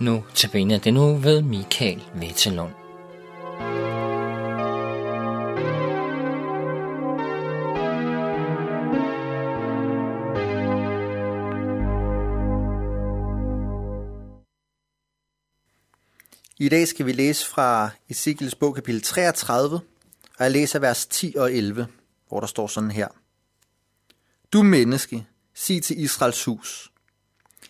Nu tilbage den nu ved Michael Vettelund. I dag skal vi læse fra Ezekiels bog kapitel 33, og jeg læser vers 10 og 11, hvor der står sådan her. Du menneske, sig til Israels hus.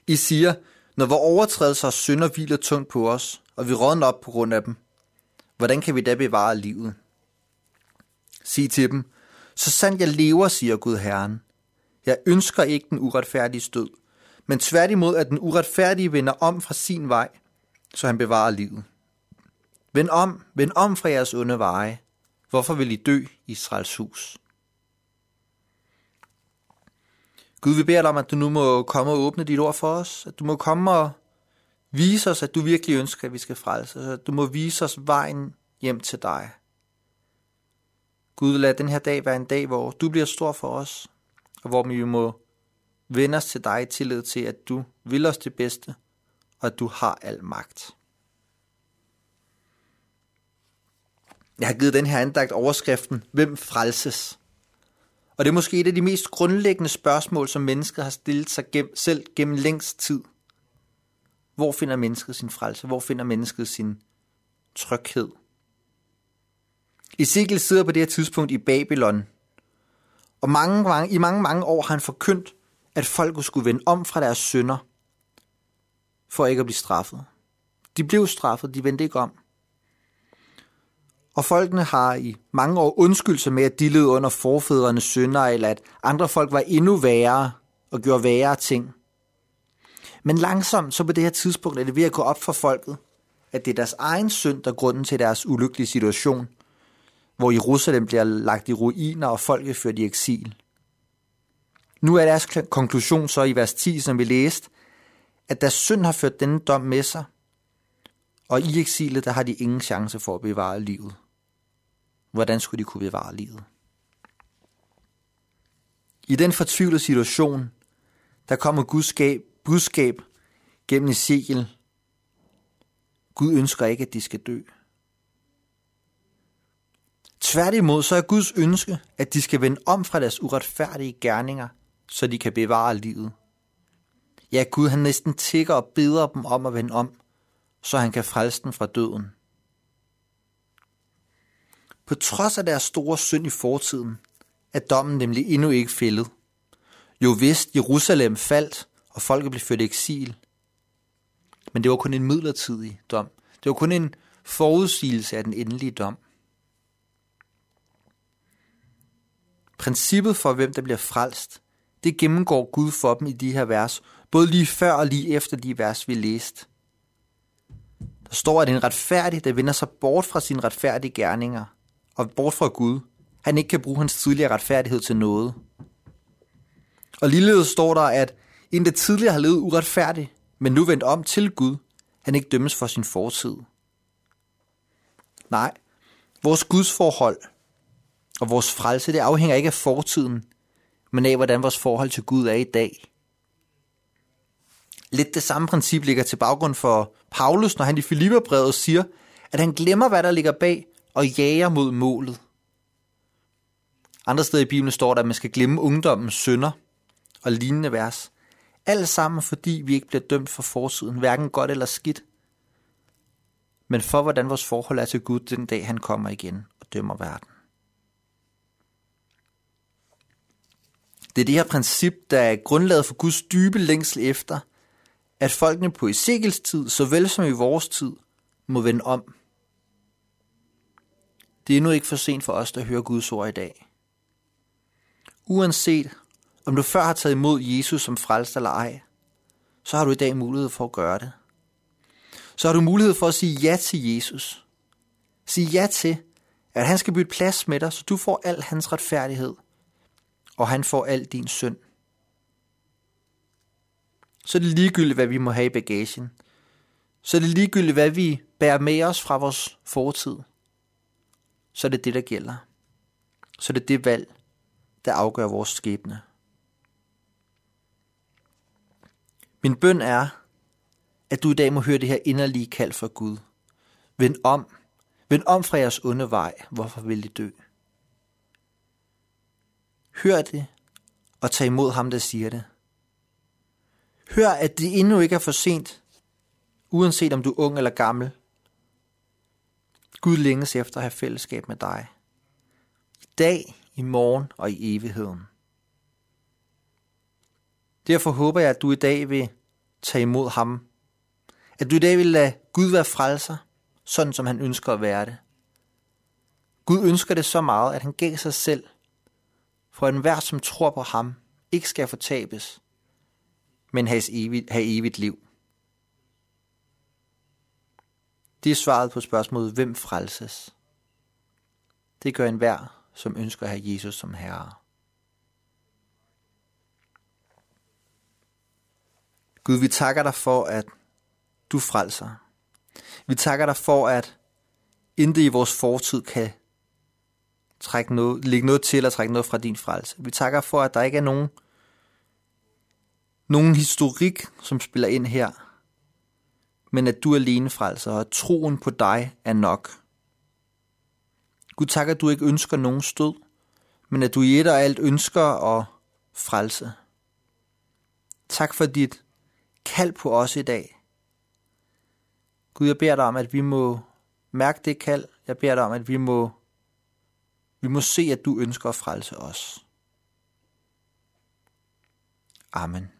I siger, når vores overtrædelser og synder hviler tungt på os, og vi rådner op på grund af dem, hvordan kan vi da bevare livet? Sig til dem, så sandt jeg lever, siger Gud Herren. Jeg ønsker ikke den uretfærdige stød, men tværtimod at den uretfærdige vender om fra sin vej, så han bevarer livet. Vend om, vend om fra jeres onde veje. Hvorfor vil I dø, Israels hus? Gud, vi beder dig om, at du nu må komme og åbne dit ord for os. At du må komme og vise os, at du virkelig ønsker, at vi skal frelse. At du må vise os vejen hjem til dig. Gud, lad den her dag være en dag, hvor du bliver stor for os, og hvor vi må vende os til dig i tillid til, at du vil os det bedste, og at du har al magt. Jeg har givet den her andagt overskriften, hvem frelses? Og det er måske et af de mest grundlæggende spørgsmål, som mennesket har stillet sig gennem, selv gennem længst tid. Hvor finder mennesket sin frelse? Hvor finder mennesket sin tryghed? Ezekiel sidder på det her tidspunkt i Babylon, og mange, mange, i mange, mange år har han forkyndt, at folket skulle vende om fra deres synder, for ikke at blive straffet. De blev straffet, de vendte ikke om. Og folkene har i mange år undskyldt sig med, at de led under forfædrenes synder, eller at andre folk var endnu værre og gjorde værre ting. Men langsomt, så på det her tidspunkt, er det ved at gå op for folket, at det er deres egen synd, der er grunden til deres ulykkelige situation, hvor Jerusalem bliver lagt i ruiner og folket ført i eksil. Nu er deres konklusion så i vers 10, som vi læste, at deres synd har ført denne dom med sig, og i eksilet, der har de ingen chance for at bevare livet. Hvordan skulle de kunne bevare livet? I den fortvivlede situation, der kommer Guds budskab gennem Ezekiel. Gud ønsker ikke, at de skal dø. Tværtimod så er Guds ønske, at de skal vende om fra deres uretfærdige gerninger, så de kan bevare livet. Ja, Gud han næsten tigger og beder dem om at vende om, så han kan frelse dem fra døden. På trods af deres store synd i fortiden, er dommen nemlig endnu ikke fældet. Jo vist Jerusalem faldt, og folket blev ført i eksil. Men det var kun en midlertidig dom. Det var kun en forudsigelse af den endelige dom. Princippet for, hvem der bliver frelst, det gennemgår Gud for dem i de her vers, både lige før og lige efter de vers, vi læste. Der står, at en retfærdig, der vender sig bort fra sine retfærdige gerninger og bort fra Gud, han ikke kan bruge hans tidligere retfærdighed til noget. Og ligeledes står der, at en, der tidligere har levet uretfærdigt, men nu vendt om til Gud, han ikke dømmes for sin fortid. Nej, vores Guds forhold og vores frelse, det afhænger ikke af fortiden, men af, hvordan vores forhold til Gud er i dag. Lidt det samme princip ligger til baggrund for Paulus, når han i Filipperbrevet siger, at han glemmer, hvad der ligger bag, og jager mod målet. Andre steder i Bibelen står der, at man skal glemme ungdommens synder og lignende vers. Alt sammen, fordi vi ikke bliver dømt for fortiden, hverken godt eller skidt, men for hvordan vores forhold er til Gud den dag, han kommer igen og dømmer verden. Det er det her princip, der er grundlaget for Guds dybe længsel efter, at folkene på Ezekiels tid, såvel som i vores tid, må vende om. Det er endnu ikke for sent for os, der hører Guds ord i dag. Uanset om du før har taget imod Jesus som frelst eller ej, så har du i dag mulighed for at gøre det. Så har du mulighed for at sige ja til Jesus. Sige ja til, at han skal bytte plads med dig, så du får al hans retfærdighed, og han får al din synd så er det ligegyldigt, hvad vi må have i bagagen. Så er det ligegyldigt, hvad vi bærer med os fra vores fortid. Så er det det, der gælder. Så er det det valg, der afgør vores skæbne. Min bøn er, at du i dag må høre det her inderlige kald fra Gud. Vend om. Vend om fra jeres onde vej. Hvorfor vil I dø? Hør det, og tag imod ham, der siger det. Hør, at det endnu ikke er for sent, uanset om du er ung eller gammel. Gud længes efter at have fællesskab med dig. I dag, i morgen og i evigheden. Derfor håber jeg, at du i dag vil tage imod ham. At du i dag vil lade Gud være frelser, sådan som han ønsker at være det. Gud ønsker det så meget, at han gav sig selv, for at enhver, som tror på ham, ikke skal fortabes, men have evigt, have evigt liv. Det er svaret på spørgsmålet, hvem frelses? Det gør enhver, som ønsker at have Jesus som herre. Gud, vi takker dig for, at du frelser. Vi takker dig for, at intet i vores fortid kan trække noget, lægge noget til eller trække noget fra din frelse. Vi takker for, at der ikke er nogen, nogen historik, som spiller ind her, men at du er alene frelser, og at troen på dig er nok. Gud takker, at du ikke ønsker nogen stød, men at du i et og alt ønsker at frelse. Tak for dit kald på os i dag. Gud, jeg beder dig om, at vi må mærke det kald. Jeg beder dig om, at vi må, vi må se, at du ønsker at frelse os. Amen.